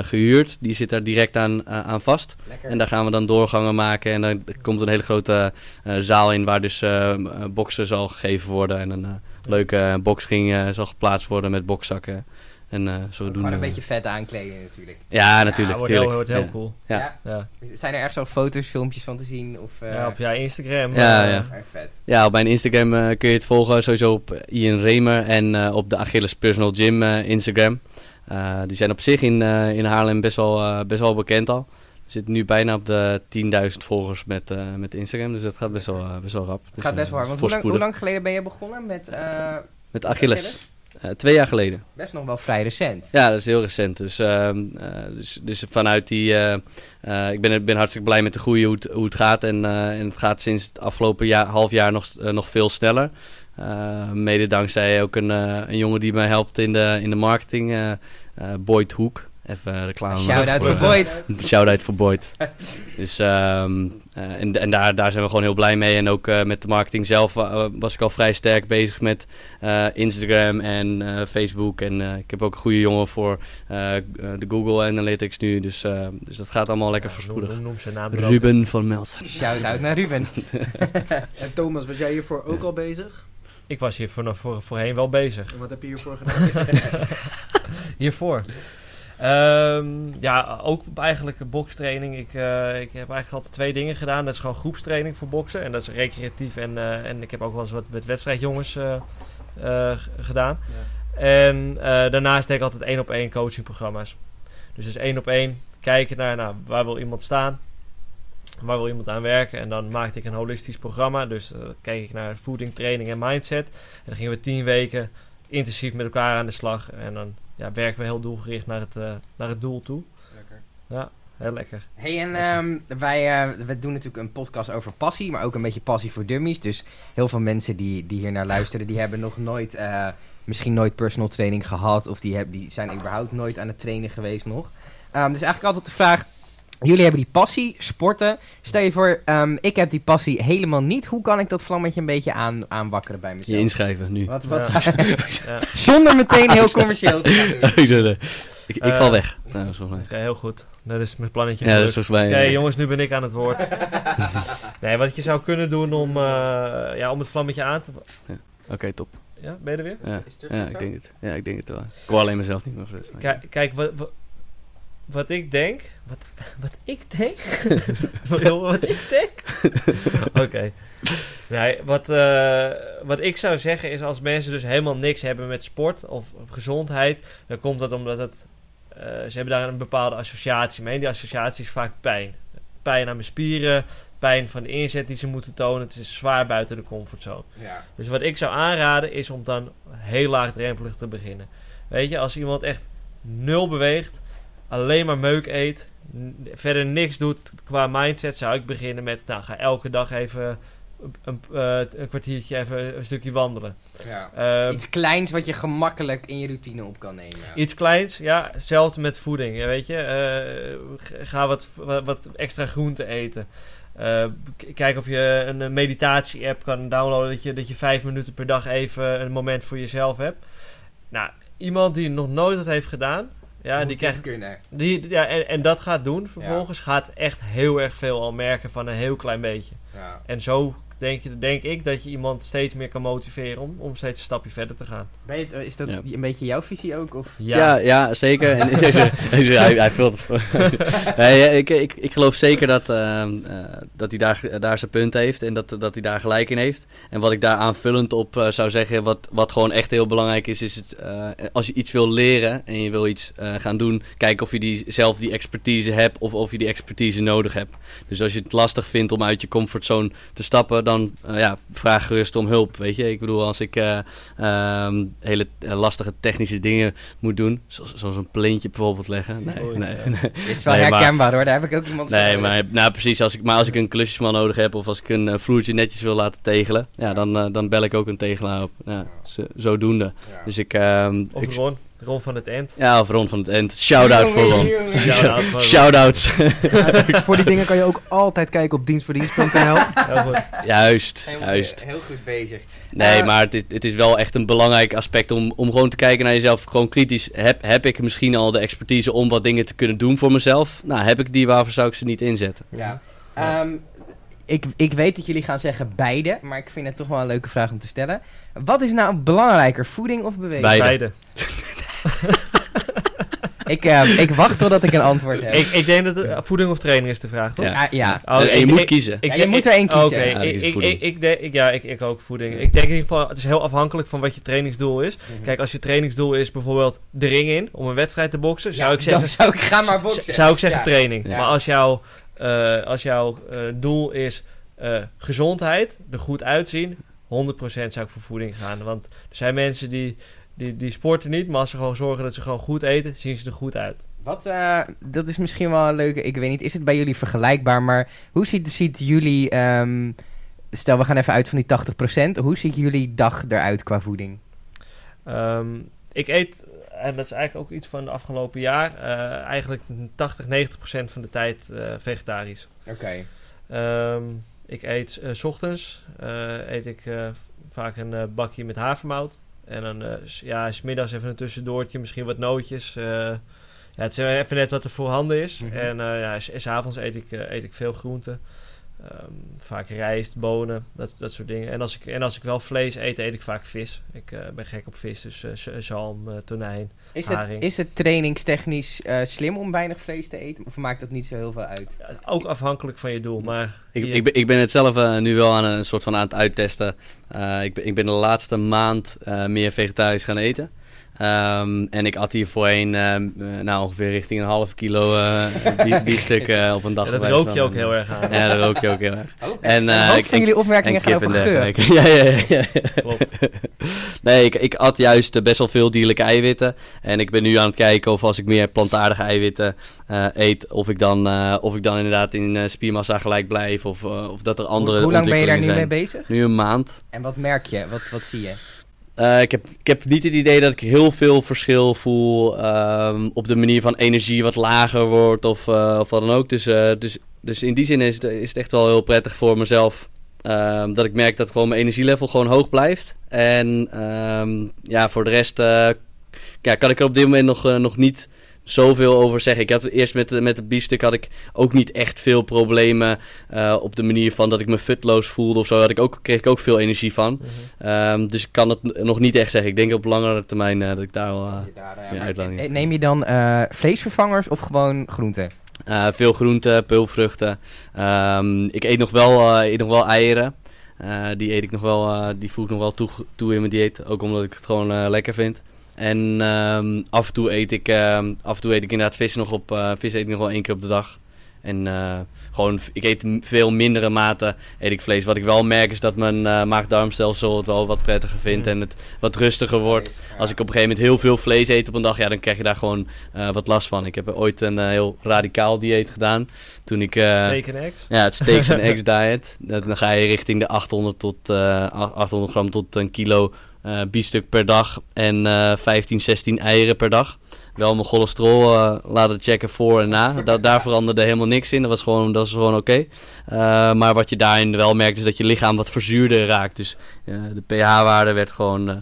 Speaker 3: gehuurd. Die zit daar direct aan, aan vast.
Speaker 1: Lekker.
Speaker 3: En daar gaan we dan doorgangen maken. En dan komt een hele grote zaal in waar dus eh, m- eh, boksen zal gegeven worden. En een leuke boxring zal geplaatst worden met bokzakken. En eh zo doen
Speaker 1: Gewoon een
Speaker 3: we-
Speaker 1: beetje vet aankleden natuurlijk.
Speaker 3: Ja, natuurlijk.
Speaker 2: wordt heel, wordt heel
Speaker 3: Ja.
Speaker 2: cool.
Speaker 3: Ja.
Speaker 2: Ja.
Speaker 1: Zijn er ergens al foto's, filmpjes van te zien? Of, eh,
Speaker 2: ja, op jouw Instagram.
Speaker 3: Ja,
Speaker 2: eh,
Speaker 3: ja.
Speaker 1: erg vet.
Speaker 3: Ja, op mijn Instagram eh, kun je het volgen. Sowieso op eh, Ian Remer en eh, op de Achilles Personal Gym eh, Instagram. Eh, die zijn op zich in, eh, in Haarlem best wel, eh, best wel bekend al. We zitten nu bijna op de 10.000 volgers met, eh, met Instagram. Dus dat gaat best wel, eh, best wel rap.
Speaker 1: Het
Speaker 3: Dus,
Speaker 1: gaat best
Speaker 3: eh,
Speaker 1: wel hard. Want hoe lang,
Speaker 3: voorspoedig.
Speaker 1: hoe lang geleden ben je begonnen met eh,
Speaker 3: Met Achilles. Eh, twee jaar geleden.
Speaker 1: Best nog wel vrij recent.
Speaker 3: Ja, dat is heel recent. Dus, ehm, eh, dus, dus vanuit die... eh, ik ben, ben hartstikke blij met de groei, hoe het, hoe het gaat. En, en het gaat sinds het afgelopen jaar, half jaar nog, nog veel sneller. Mede dankzij ook een, een jongen die mij helpt in de, in de marketing. Boyd Hoek. Even reclame.
Speaker 1: Shout-out voor Boyd. [laughs]
Speaker 3: Shout-out voor Boyd. dus, ehm, eh, en en daar, daar zijn we gewoon heel blij mee. En ook eh, met de marketing zelf eh, was ik al vrij sterk bezig met eh, Instagram en eh, Facebook. En eh, ik heb ook een goede jongen voor de Google Analytics nu. Dus, eh, dus dat gaat allemaal lekker
Speaker 2: Ja,
Speaker 3: voorspoedig.
Speaker 2: Noem, noem zijn naam ook.
Speaker 3: Ruben van Melsen.
Speaker 1: Shout-out naar Ruben. [laughs]
Speaker 4: En Thomas, was jij hiervoor ook al bezig?
Speaker 2: Ik was hier voor, voor, voorheen wel bezig.
Speaker 4: En wat heb je hiervoor gedaan? [laughs]
Speaker 2: Hiervoor. Ehm, ja, ook eigenlijk bokstraining. Ik, eh, ik heb eigenlijk altijd twee dingen gedaan. Dat is gewoon groepstraining voor boksen. En dat is recreatief. En, eh, en ik heb ook wel eens wat met wedstrijdjongens eh, gedaan. En eh, daarnaast deed ik altijd één op één coachingprogramma's. Dus dus één op één kijken naar nou, waar wil iemand staan, waar wil iemand aan werken. En dan maakte ik een holistisch programma. Dus keek ik naar voeding, training en mindset. En dan gingen we tien weken intensief met elkaar aan de slag. En dan ja, werken we heel doelgericht naar het, uh, naar het doel toe.
Speaker 1: Lekker.
Speaker 2: Ja, heel lekker.
Speaker 1: Hey, en um, wij, uh, wij doen natuurlijk een podcast over passie, maar ook een beetje passie voor dummies. Dus heel veel mensen die, die hier naar luisteren, die hebben nog nooit, uh, misschien nooit personal training gehad. Of die, heb, die zijn überhaupt nooit aan het trainen geweest nog. Um, dus eigenlijk altijd de vraag, jullie hebben die passie, sporten. Stel je voor, um, ik heb die passie helemaal niet. Hoe kan ik dat vlammetje een beetje aan, aanwakkeren bij mezelf?
Speaker 3: Je inschrijven nu.
Speaker 1: Wat, wat,
Speaker 2: Ja. Ja. [laughs]
Speaker 1: Zonder meteen heel commercieel te gaan doen. [laughs]
Speaker 3: ik, ik
Speaker 2: Eh,
Speaker 3: val weg. Nou,
Speaker 2: Oké, heel goed. Dat is mijn plannetje.
Speaker 3: Ja, dat is
Speaker 2: gelukt.
Speaker 3: volgens mij...
Speaker 2: Oké,
Speaker 3: eh,
Speaker 2: jongens, nu ben ik aan het woord. [laughs] nee, wat je zou kunnen doen om, uh, ja, om het vlammetje aan te...
Speaker 3: Oké, top.
Speaker 2: Ja, ben je er weer?
Speaker 3: Ja,
Speaker 1: Is het
Speaker 3: ja,
Speaker 1: zo?
Speaker 3: ik denk het. Ja, ik denk het wel. Ik hoor alleen mezelf niet. Maar rest-
Speaker 2: Kijk, kijk wat, wat, wat ik denk... Wat, [laughs] wat ik denk? [laughs] wat ik denk? [laughs] Oké. Nee, wat, uh, wat ik zou zeggen is als mensen dus helemaal niks hebben met sport of, of gezondheid... dan komt dat omdat het... Uh, ze hebben daar een bepaalde associatie mee. Die associatie is vaak pijn. Pijn aan mijn spieren, pijn van de inzet die ze moeten tonen. Het is zwaar buiten de comfortzone.
Speaker 1: Ja.
Speaker 2: Dus wat ik zou aanraden is om dan heel laagdrempelig te beginnen. Weet je, als iemand echt nul beweegt, alleen maar meuk eet, verder niks doet qua mindset, zou ik beginnen met, nou ga elke dag even een, uh, een kwartiertje even een stukje wandelen.
Speaker 1: Ja.
Speaker 2: Uh,
Speaker 1: Iets kleins wat je gemakkelijk in je routine op kan nemen.
Speaker 2: Iets kleins, ja. Hetzelfde met voeding, weet je. Uh, ga wat, wat extra groente eten. Uh, kijk of je een meditatie-app kan downloaden. Dat je, dat je vijf minuten per dag even een moment voor jezelf hebt. Nou, iemand die nog nooit dat heeft gedaan. Ja, die krijgt.
Speaker 1: Kunnen.
Speaker 2: Die, ja, en, en dat gaat doen vervolgens. Ja. Gaat echt heel erg veel al merken van een heel klein beetje.
Speaker 1: Ja.
Speaker 2: En zo denk, je, denk ik dat je iemand steeds meer kan motiveren om, om steeds een stapje verder te gaan.
Speaker 1: Je, is dat
Speaker 3: Ja.
Speaker 1: een beetje jouw visie ook? Of?
Speaker 3: Ja, ja, ja, zeker. [laughs] En [laughs] deze, deze, hij, hij vult [laughs] nee, ik, ik, ik geloof zeker dat, uh, uh, dat hij daar, daar zijn punt heeft en dat, dat hij daar gelijk in heeft. En wat ik daar aanvullend op uh, zou zeggen, wat, wat gewoon echt heel belangrijk is, is het, uh, als je iets wil leren en je wil iets uh, gaan doen, kijk of je die, zelf die expertise hebt of of je die expertise nodig hebt. Dus als je het lastig vindt om uit je comfortzone te stappen, dan ja, vraag gerust om hulp, weet je. Ik bedoel, als ik um, hele lastige technische dingen moet doen, zoals, zoals een pleintje bijvoorbeeld leggen. Nee, nee,
Speaker 2: ja.
Speaker 3: nee. [laughs]
Speaker 1: Dit is wel
Speaker 3: Nee, maar-
Speaker 1: herkenbaar hoor, daar heb ik ook iemand
Speaker 3: Nee, maar nou, precies. Als ik, maar als ik een klusjesman nodig heb of als ik een eh, vloertje netjes wil laten tegelen, ja, dan, eh, dan bel ik ook een tegelaar op. Ja, zo, zodoende.
Speaker 1: Ja.
Speaker 3: Dus ik, ehm,
Speaker 2: Of
Speaker 3: ik
Speaker 2: Ron, Ron van het End.
Speaker 3: ja, of Ron van het End. Shout-out [laughs] voor Ron.
Speaker 2: Shout-out voor Ron.
Speaker 3: Shout-outs.
Speaker 4: Ja, voor die dingen kan je ook altijd kijken op dienstverdienst.nl.
Speaker 2: Heel goed.
Speaker 3: juist,
Speaker 1: Heel,
Speaker 3: juist.
Speaker 1: heel goed bezig.
Speaker 3: Nee,
Speaker 1: Eh,
Speaker 3: maar het is, het is wel echt een belangrijk aspect om, om gewoon te kijken naar jezelf. Gewoon kritisch. Heb, heb ik misschien al de expertise om wat dingen te kunnen doen voor mezelf? Nou, heb ik die, waarvoor zou ik ze niet inzetten?
Speaker 1: Ja. Ehm, ik, ik weet dat jullie gaan zeggen beide, maar ik vind het toch wel een leuke vraag om te stellen. Wat is nou belangrijker, voeding of beweging?
Speaker 3: Beide.
Speaker 2: Beide. [laughs] [laughs]
Speaker 1: Ik, eh, ik wacht totdat ik een antwoord heb.
Speaker 2: Ik, ik denk dat het, eh, voeding of training is de vraag, toch?
Speaker 3: Ja.
Speaker 1: Ah, ja.
Speaker 2: Oh, ik-
Speaker 3: je moet
Speaker 2: ik-
Speaker 3: kiezen.
Speaker 1: Ja, je moet er één kiezen.
Speaker 2: Oké,
Speaker 3: Ja,
Speaker 2: ik, ik, ik, ik denk, ik- ja, ik, ik ook voeding. Ik denk in ieder geval, het is heel afhankelijk van wat je trainingsdoel is.
Speaker 1: Mhm.
Speaker 2: Kijk, als je trainingsdoel is bijvoorbeeld de ring in, om een wedstrijd te boksen, zou
Speaker 1: Ja,
Speaker 2: ik zeggen,
Speaker 1: Dan zou ik ga maar boksen.
Speaker 2: zou ik zeggen
Speaker 1: Ja.
Speaker 2: training.
Speaker 1: Ja.
Speaker 2: Maar als jouw, eh, als jouw eh, doel is eh, gezondheid, er goed uitzien, 100% zou ik voor voeding gaan. Want er zijn mensen die, die, die sporten niet, maar als ze gewoon zorgen dat ze gewoon goed eten, zien ze er goed uit.
Speaker 1: Wat, eh, dat is misschien wel een leuke, ik weet niet, is het bij jullie vergelijkbaar, maar hoe ziet, ziet jullie, ehm, stel we gaan even uit van die 80%, hoe ziet jullie dag eruit qua voeding?
Speaker 2: Ehm, ik eet, en dat is eigenlijk ook iets van de afgelopen jaar, eh, eigenlijk 80, 90 procent van de tijd eh, vegetarisch.
Speaker 1: Oké.
Speaker 2: Ehm, ik eet s ochtends eet ik vaak een bakje met havermout. En dan eh, ja, s middags even een tussendoortje, misschien wat nootjes. eh. ja, het is even net wat er voorhanden is.
Speaker 1: Mhm.
Speaker 2: En eh, ja, s- s avonds eet ik, eet ik veel groenten. Ehm, vaak rijst, bonen, dat, dat soort dingen. En als, ik, en als ik wel vlees eet, eet ik vaak vis. Ik eh, ben gek op vis, dus eh, zalm, eh, tonijn.
Speaker 1: Is het, is het trainingstechnisch eh, slim om weinig vlees te eten, of maakt dat niet zo heel veel uit?
Speaker 2: Ja, ook afhankelijk van je doel, maar...
Speaker 3: Ik,
Speaker 2: je-
Speaker 3: ik, ben, ik ben het zelf eh, nu wel aan een, soort van aan het uittesten. Eh, ik, ben, ik ben de laatste maand eh, meer vegetarisch gaan eten. Ehm, en ik at hier voorheen ehm, eh, nou, ongeveer richting een half kilo eh [laughs] bie- biefstuk eh, op een dag.
Speaker 2: Ja, dat rook je ook heel erg aan.
Speaker 3: Ja, dat rook je ook heel erg. En,
Speaker 1: Een
Speaker 3: eh,
Speaker 1: hoop
Speaker 3: ik-
Speaker 1: van jullie opmerkingen gaan over
Speaker 3: en
Speaker 1: geur. [laughs]
Speaker 3: Ja, ja, ja, ja.
Speaker 2: Klopt. [laughs]
Speaker 3: Nee, ik, ik at juist best wel veel dierlijke eiwitten. En ik ben nu aan het kijken of als ik meer plantaardige eiwitten eh, eet, of ik, dan, eh, of ik dan inderdaad in eh, spiermassa gelijk blijf. Of, of dat er andere
Speaker 1: Hoe, hoe lang ben je daar nu mee bezig?
Speaker 3: Nu een maand.
Speaker 1: En wat merk je? Wat, wat zie je?
Speaker 3: Eh, ik, heb, ik heb niet het idee dat ik heel veel verschil voel ehm, op de manier van energie wat lager wordt of, eh, of wat dan ook. Dus, eh, dus, dus in die zin is het, is het echt wel heel prettig voor mezelf. ehm, dat ik merk dat gewoon mijn energielevel gewoon hoog blijft. En ehm, ja, voor de rest ja, kan ik er op dit moment nog, nog niet zoveel over zeggen. Ik had eerst met, de- met het biefstuk had ik ook niet echt veel problemen eh, op de manier van dat ik me futloos voelde of zo. Had ik ook, kreeg ik ook veel energie van.
Speaker 2: Mhm.
Speaker 3: Ehm, dus ik kan het nog niet echt zeggen. Ik denk op langere termijn eh, dat ik daar wel
Speaker 1: Ja, eh, Neem je dan eh, vleesvervangers of gewoon groenten?
Speaker 3: eh, veel groenten, peulvruchten. Ehm, ik eet nog wel, eh, eet nog wel eieren. Eh, die eet ik nog wel, eh, die voeg ik nog wel toe, toe in mijn dieet. Ook omdat ik het gewoon lekker vind. En ehm, af, en toe eet ik, ehm, af en toe eet ik inderdaad vis nog op. eh, vis eet ik nog wel één keer op de dag. En eh, gewoon, ik eet veel mindere mate eet ik vlees. Wat ik wel merk is dat mijn eh maag-darmstelsel het wel wat prettiger vindt.
Speaker 2: Mm.
Speaker 3: En het wat rustiger wordt. Als ik op een gegeven moment heel veel vlees eet op een dag, ja, dan krijg je daar gewoon eh, wat last van. Ik heb ooit een heel radicaal dieet gedaan. Toen ik... eh,
Speaker 2: Steak en eggs.
Speaker 3: ja, het steaks and [laughs] eggs diet. Dat- Dan ga je richting de 800, tot, eh, 800 gram tot een kilo eh biefstuk per dag. En eh 15, 16 eieren per dag. Wel mijn cholesterol eh, laten checken voor en na. Da- daar veranderde helemaal niks in. Dat was gewoon, dat gewoon oké. Eh, maar wat je daarin wel merkt is dat je lichaam wat verzuurder raakt. Dus eh, de pH-waarde werd gewoon eh,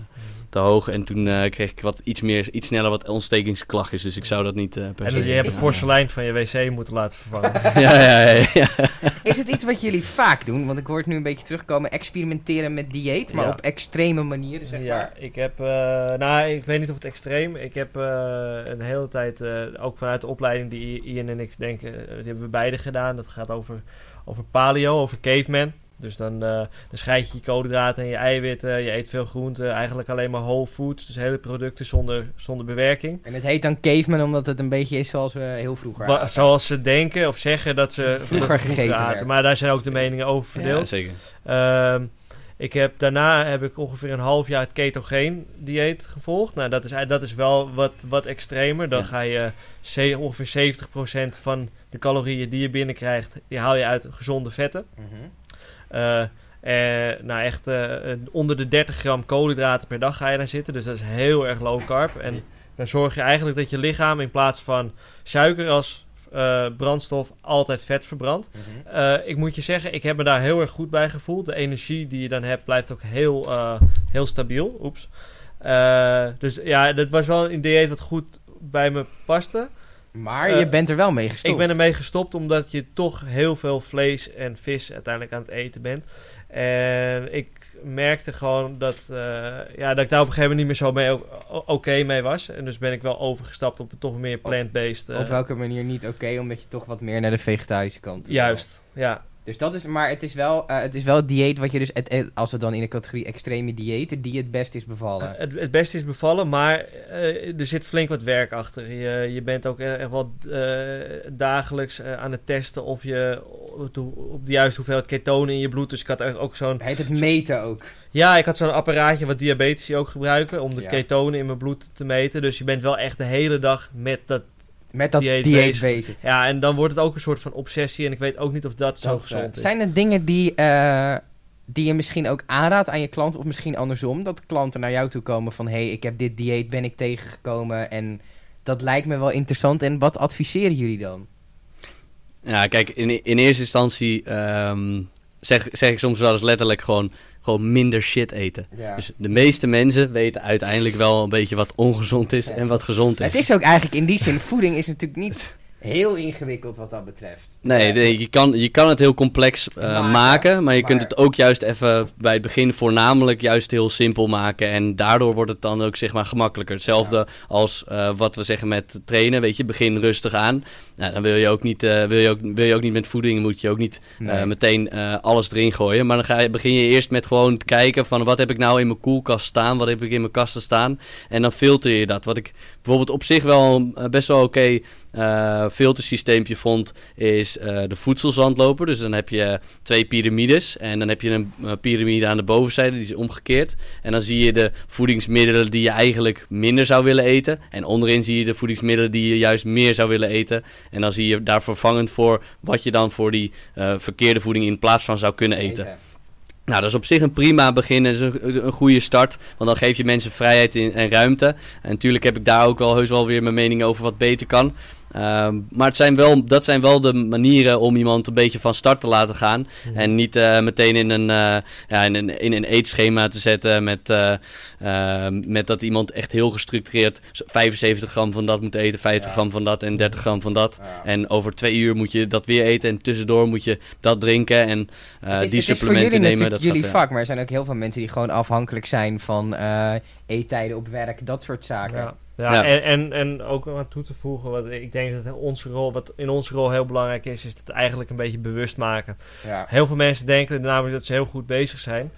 Speaker 3: te hoog. En toen eh, kreeg ik wat, iets, meer, iets sneller wat ontstekingsklachtjes. Dus ik zou dat niet eh, per
Speaker 2: En
Speaker 3: se...
Speaker 2: dus je hebt het porselein van je wc moeten laten vervangen. [laughs]
Speaker 3: ja, ja, ja, ja.
Speaker 1: Is het iets wat jullie vaak doen? Want ik hoor het nu een beetje terugkomen. Experimenteren met dieet, maar
Speaker 2: Ja.
Speaker 1: op extreme manieren, zeg
Speaker 2: ja,
Speaker 1: maar.
Speaker 2: ik heb, eh, nou, ik weet niet of het extreem. Ik heb eh, een hele tijd, eh, ook vanuit de opleiding die Ian en ik denken, die hebben we beide gedaan. Dat gaat over, over paleo, over caveman. Dus dan, eh, dan scheid je je koolhydraten en je eiwitten. Je eet veel groenten, eigenlijk alleen maar whole foods. Dus hele producten zonder, zonder bewerking.
Speaker 1: En het heet dan caveman omdat het een beetje is zoals we heel vroeger
Speaker 2: Wa-
Speaker 1: aten.
Speaker 2: zoals ze denken of zeggen dat ze
Speaker 1: Vroeger gegeten werd.
Speaker 2: Maar daar zijn ook de meningen over
Speaker 3: ja
Speaker 2: verdeeld.
Speaker 3: zeker.
Speaker 2: Ehm, ik heb, daarna heb ik ongeveer een half jaar het ketogeen dieet gevolgd. Nou, dat is, dat is wel wat, wat extremer. Dan
Speaker 3: Ja.
Speaker 2: ga je ongeveer 70% van de calorieën die je binnenkrijgt, die haal je uit gezonde vetten. Eh, nou, echt eh, onder de 30 gram koolhydraten per dag ga je daar zitten. Dus dat is heel erg low carb. En dan zorg je eigenlijk dat je lichaam in plaats van suiker als eh, brandstof altijd vet verbrandt.
Speaker 1: Mhm.
Speaker 2: Eh, ik moet je zeggen, ik heb me daar heel erg goed bij gevoeld. De energie die je dan hebt blijft ook heel, eh, heel stabiel. Oeps. Eh, dus ja, dat was wel een dieet wat goed bij me paste.
Speaker 1: Maar
Speaker 2: Eh,
Speaker 1: je bent er wel mee gestopt.
Speaker 2: Ik ben ermee gestopt omdat je toch heel veel vlees en vis uiteindelijk aan het eten bent. En ik merkte gewoon dat, eh, ja, dat ik daar op een gegeven moment niet meer zo mee oké mee was. En dus ben ik wel overgestapt op een toch meer plant-based. eh,
Speaker 1: Op welke manier niet oké, omdat je toch wat meer naar de vegetarische kant toe
Speaker 2: Juist, ja.
Speaker 1: Dus dat is, maar het is wel, eh, het is wel het dieet wat je dus, het, het- als we dan in de categorie extreme diëten, die het best is bevallen.
Speaker 2: Het, het beste is bevallen, maar eh, er zit flink wat werk achter. Je, je bent ook echt wel eh, dagelijks eh, aan het testen of je op de, op de juiste hoeveelheid ketonen in je bloed. Dus ik had ook zo'n
Speaker 1: Heet het meten ook.
Speaker 2: Ja, ik had zo'n apparaatje wat diabetici ook gebruiken om de
Speaker 1: Ja.
Speaker 2: ketonen in mijn bloed te meten. Dus je bent wel echt de hele dag met dat.
Speaker 1: Met dat
Speaker 2: Dieet
Speaker 1: dieet,
Speaker 2: bezig.
Speaker 1: bezig.
Speaker 2: Ja, en dan wordt het ook een soort van obsessie. En ik weet ook niet of dat, zo
Speaker 1: Dat,
Speaker 2: gezond is.
Speaker 1: zijn er dingen die, eh, die je misschien ook aanraadt aan je klanten, of misschien andersom, dat klanten naar jou toe komen van, hé, hey, ik heb dit dieet, ben ik tegengekomen en dat lijkt me wel interessant. En wat adviseren jullie dan?
Speaker 3: Ja, kijk, in, in eerste instantie ehm, zeg, zeg ik soms wel eens letterlijk gewoon, gewoon minder shit eten.
Speaker 1: Ja.
Speaker 3: Dus de meeste mensen weten uiteindelijk wel een beetje wat ongezond is
Speaker 1: Ja.
Speaker 3: en wat gezond is.
Speaker 1: Het is ook eigenlijk in die zin, voeding is natuurlijk niet heel ingewikkeld wat dat betreft.
Speaker 3: Nee, nee, je, kan, je kan het heel complex eh,
Speaker 1: Maken,
Speaker 3: maken, maar je kunt het ook juist even bij het begin voornamelijk juist heel simpel maken. En daardoor wordt het dan ook zeg maar gemakkelijker. Hetzelfde als eh, wat we zeggen met trainen, weet je, begin rustig aan. Nou, dan wil je ook niet, eh, wil je ook, wil je ook niet met voeding, moet je ook niet
Speaker 1: nee.
Speaker 3: meteen alles erin gooien. Maar dan ga je, begin je eerst met gewoon te kijken van wat heb ik nou in mijn koelkast staan, wat heb ik in mijn kasten staan. En dan filter je dat. Wat ik bijvoorbeeld op zich wel eh, best wel oké eh, filtersysteempje vond, is eh, de voedselzandloper. Dus dan heb je twee piramides en dan heb je een piramide aan de bovenzijde, die is omgekeerd. En dan zie je de voedingsmiddelen die je eigenlijk minder zou willen eten. En onderin zie je de voedingsmiddelen die je juist meer zou willen eten. En dan zie je daar vervangend voor wat je dan voor die verkeerde voeding in plaats van zou kunnen eten. Nou, dat is op zich een prima begin en is een, goede start. Want dan geef je mensen vrijheid en ruimte. En natuurlijk heb ik daar ook wel heus wel weer mijn mening over wat beter kan. Ehm, maar het zijn wel, dat zijn wel de manieren om iemand een beetje van start te laten gaan. En niet eh, meteen in een, eh, ja, in, een, in een eetschema te zetten met, eh, eh, met dat iemand echt heel gestructureerd 75 gram van dat moet eten, 50
Speaker 1: Ja.
Speaker 3: gram van dat en 30 gram van dat.
Speaker 1: Ja.
Speaker 3: En over twee uur moet je dat weer eten en tussendoor moet je dat drinken en eh,
Speaker 1: is-
Speaker 3: die
Speaker 1: het is voor
Speaker 3: supplementen
Speaker 1: jullie
Speaker 3: nemen.
Speaker 1: natuurlijk
Speaker 3: Dat
Speaker 1: jullie
Speaker 3: gaat,
Speaker 1: vak, maar er zijn ook heel veel mensen die gewoon afhankelijk zijn van eh, eettijden op werk, dat soort zaken.
Speaker 2: Ja. En, en, en ook om aan toe te voegen, wat ik denk dat onze rol, wat in onze rol heel belangrijk is, is het eigenlijk een beetje bewust maken.
Speaker 1: Ja.
Speaker 2: Heel veel mensen denken namelijk dat ze heel goed bezig zijn.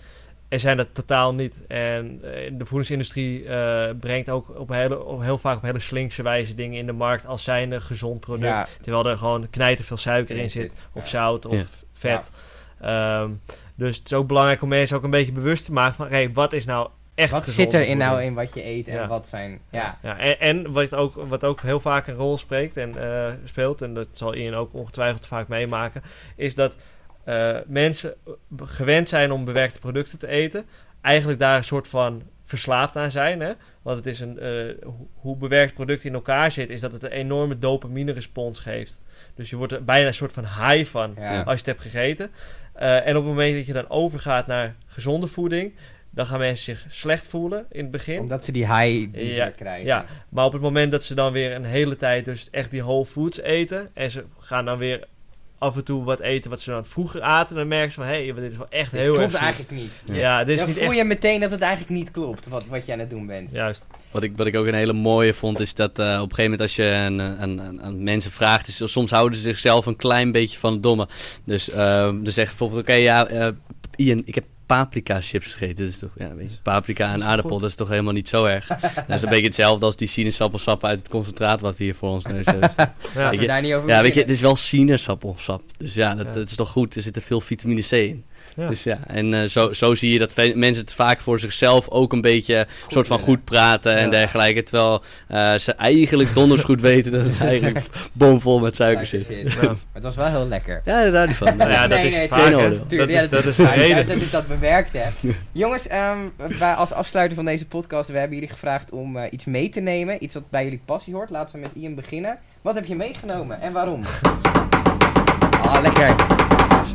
Speaker 2: En zijn dat totaal niet. En eh, de voedingsindustrie eh, brengt ook op hele, op heel vaak op hele slinkse wijze dingen in de markt als zijnde gezond product.
Speaker 1: Ja.
Speaker 2: Terwijl er gewoon knijten veel suiker in
Speaker 1: In
Speaker 2: zit. Of
Speaker 1: ja.
Speaker 2: zout of
Speaker 3: Ja.
Speaker 2: vet. Ehm, dus het is ook belangrijk om mensen ook een beetje bewust te maken van... Hey, wat is nou echt
Speaker 1: Wat zit er in nou in wat je eet en
Speaker 2: Ja.
Speaker 1: wat zijn... Ja.
Speaker 2: Ja, en, en wat, ook, wat ook heel vaak een rol spreekt en eh, speelt, en dat zal Ian ook ongetwijfeld vaak meemaken, is dat eh, mensen gewend zijn om bewerkte producten te eten, eigenlijk daar een soort van verslaafd aan zijn. Hè? Want het is een, eh, ho- hoe bewerkt product in elkaar zit, is dat het een enorme dopamine-respons geeft. Dus je wordt er bijna een soort van high van
Speaker 1: Ja.
Speaker 2: als je het hebt gegeten. En op het moment dat je dan overgaat naar gezonde voeding, dan gaan mensen zich slecht voelen in het begin.
Speaker 1: Omdat ze die high
Speaker 2: Ja,
Speaker 1: krijgen.
Speaker 2: Ja, maar op het moment dat ze dan weer een hele tijd dus echt die whole foods eten en ze gaan dan weer af en toe wat eten wat ze dan vroeger aten, dan merken ze van hé, hey, dit is wel echt
Speaker 1: Dit
Speaker 2: heel
Speaker 1: klopt
Speaker 2: erg
Speaker 1: eigenlijk niet.
Speaker 2: Ja, dit is
Speaker 1: Dan
Speaker 2: niet
Speaker 1: voel
Speaker 2: echt...
Speaker 1: je meteen dat het eigenlijk niet klopt, wat, wat je aan het doen bent.
Speaker 2: Juist.
Speaker 3: Wat ik, wat ik ook een hele mooie vond, is dat eh, op een gegeven moment als je een, een, een- aan mensen vraagt, is, soms houden ze zichzelf een klein beetje van het domme. Dus eh dan zeggen bijvoorbeeld, oké, ja, eh, Ian, ik heb paprika chips gegeten. Dat is toch, ja, weet je, paprika en
Speaker 2: is
Speaker 3: aardappel,
Speaker 2: goed.
Speaker 3: dat is toch helemaal niet zo erg. [laughs] dat is een beetje hetzelfde als die sinaasappelsap uit het concentraat wat hier voor ons neus [laughs] heeft.
Speaker 2: Ja.
Speaker 1: Laten we
Speaker 3: je-
Speaker 1: daar niet over
Speaker 3: Ja, weet je, het is wel sinaasappelsap. Dus ja, dat,
Speaker 2: Ja.
Speaker 3: dat is toch goed. Er zit er veel vitamine C in.
Speaker 2: Ja.
Speaker 3: Dus ja, en eh, zo, zo zie je dat mensen het vaak voor zichzelf ook een beetje een soort van goed praten en
Speaker 2: Ja.
Speaker 3: dergelijke. Terwijl eh, ze eigenlijk donders goed weten dat het [laughs] eigenlijk bomvol met suiker zit.
Speaker 2: Ja.
Speaker 1: Maar [laughs] het was wel heel lekker.
Speaker 3: Ja, daar niet van.
Speaker 2: Nou ja, dat
Speaker 1: Nee,
Speaker 2: is. Dat is, is de reden.
Speaker 1: dat ik dat bewerkt heb. [laughs] Jongens, ehm, wij als afsluiter van deze podcast, we hebben jullie gevraagd om eh, iets mee te nemen. Iets wat bij jullie passie hoort. Laten we met Ian beginnen. Wat heb je meegenomen en waarom? Ah, lekker.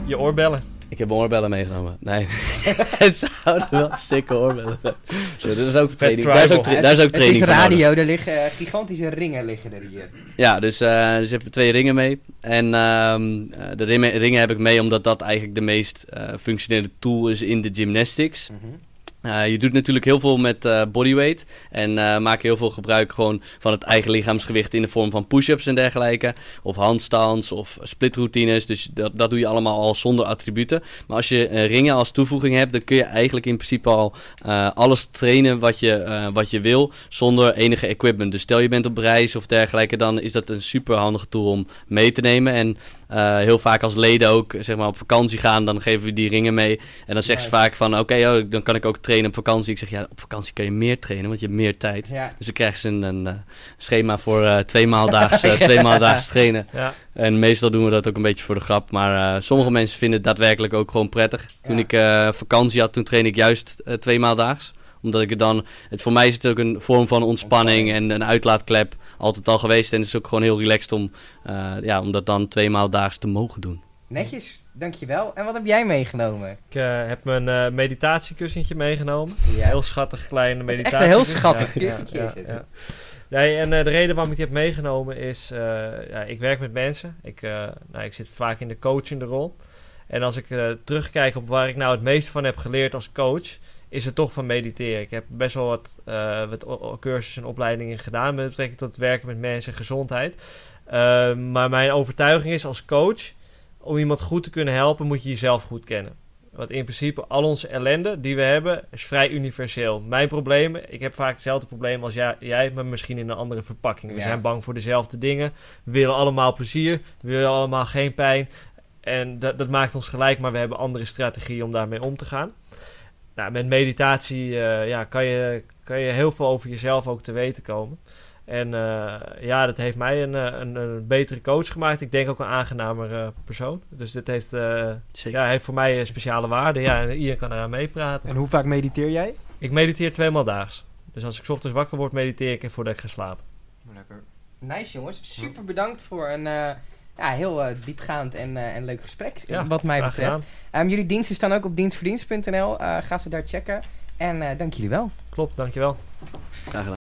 Speaker 2: Je oorbellen.
Speaker 3: Ik heb oorbellen meegenomen. Nee, [laughs] het zouden wel sikke oorbellen zijn. Zo, dat is ook training. Daar is ook, tra- daar is ook training
Speaker 1: Het is radio, er liggen eh, gigantische ringen liggen er hier.
Speaker 3: Ja, dus, eh dus ik heb twee ringen mee. En ehm, eh, de ringen, heb ik mee omdat dat eigenlijk de meest eh, functionele tool is in de gymnastics. Eh, je doet natuurlijk heel veel met eh, bodyweight. En eh maak heel veel gebruik gewoon van het eigen lichaamsgewicht in de vorm van push-ups en dergelijke. Of handstands of splitroutines. Dus dat, dat doe je allemaal al zonder attributen. Maar als je ringen als toevoeging hebt, dan kun je eigenlijk in principe al alles trainen wat je, wat je wil. Zonder enige equipment. Dus stel je bent op reis of dergelijke, dan is dat een super handige tool om mee te nemen. En heel vaak als leden ook zeg maar, op vakantie gaan, dan geven we die ringen mee. En dan zeggen ze vaak van, oké, oh, dan kan ik ook trainen op vakantie. Ik zeg, ja, op vakantie kan je meer trainen, want je hebt meer tijd.
Speaker 1: Ja.
Speaker 3: Dus dan krijgen ze een, een eh, schema voor eh twee maal daags, [laughs] eh, twee trainen.
Speaker 2: Ja.
Speaker 3: En meestal doen we dat ook een beetje voor de grap. Maar eh, sommige mensen vinden het daadwerkelijk ook gewoon prettig. Toen
Speaker 1: Ja.
Speaker 3: ik eh, vakantie had, toen trainde ik juist twee maal daags. Omdat ik het dan... Het, voor mij is het ook een vorm van ontspanning en een uitlaatklep. Altijd al geweest. En het is ook gewoon heel relaxed om, eh, ja, om dat dan twee maal daags te mogen doen.
Speaker 1: Netjes, dankjewel. En wat heb jij meegenomen?
Speaker 2: Ik eh, heb mijn eh, meditatiekussentje meegenomen.
Speaker 1: Ja.
Speaker 2: Heel schattig kleine
Speaker 1: Het is echt een heel schattig kussentje
Speaker 2: Ja,
Speaker 1: is het.
Speaker 2: ja. Nee, en eh, de reden waarom ik die heb meegenomen is, ja, ik werk met mensen. Ik, nou, ik zit vaak in de coachende rol. En als ik terugkijk op waar ik nou het meest van heb geleerd als coach, is het toch van mediteren. Ik heb best wel wat, wat cursussen en opleidingen gedaan met betrekking tot werken met mensen en gezondheid. Eh, maar mijn overtuiging is als coach, om iemand goed te kunnen helpen, moet je jezelf goed kennen. Want in principe, al onze ellende die we hebben, is vrij universeel. Mijn problemen, ik heb vaak hetzelfde probleem als jij, maar misschien in een andere verpakking. We
Speaker 1: Ja.
Speaker 2: zijn bang voor dezelfde dingen. We willen allemaal plezier. We willen allemaal geen pijn. En dat, dat maakt ons gelijk, maar we hebben andere strategieën om daarmee om te gaan. Nou, met meditatie eh, ja, kan, je, kan je heel veel over jezelf ook te weten komen. En eh, ja, dat heeft mij een, eh, een, een betere coach gemaakt. Ik denk ook een aangenamer eh, persoon. Dus dit heeft, eh, ja, heeft voor mij een speciale waarde. Ja, en Ian kan eraan meepraten.
Speaker 4: En hoe vaak mediteer jij?
Speaker 2: Ik mediteer tweemaal daags. Dus als ik 's ochtends wakker word, mediteer ik en voordat ik ga slapen.
Speaker 1: Lekker. Nice jongens, super bedankt voor een eh, ja, heel diepgaand en, eh, en leuk gesprek,
Speaker 2: Ja,
Speaker 1: wat mij betreft. Ehm, jullie diensten staan ook op dienstverdienst.nl, Eh ga ze daar checken. En eh, dank jullie wel.
Speaker 2: Klopt, dankjewel.
Speaker 3: Graag gedaan.